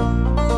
you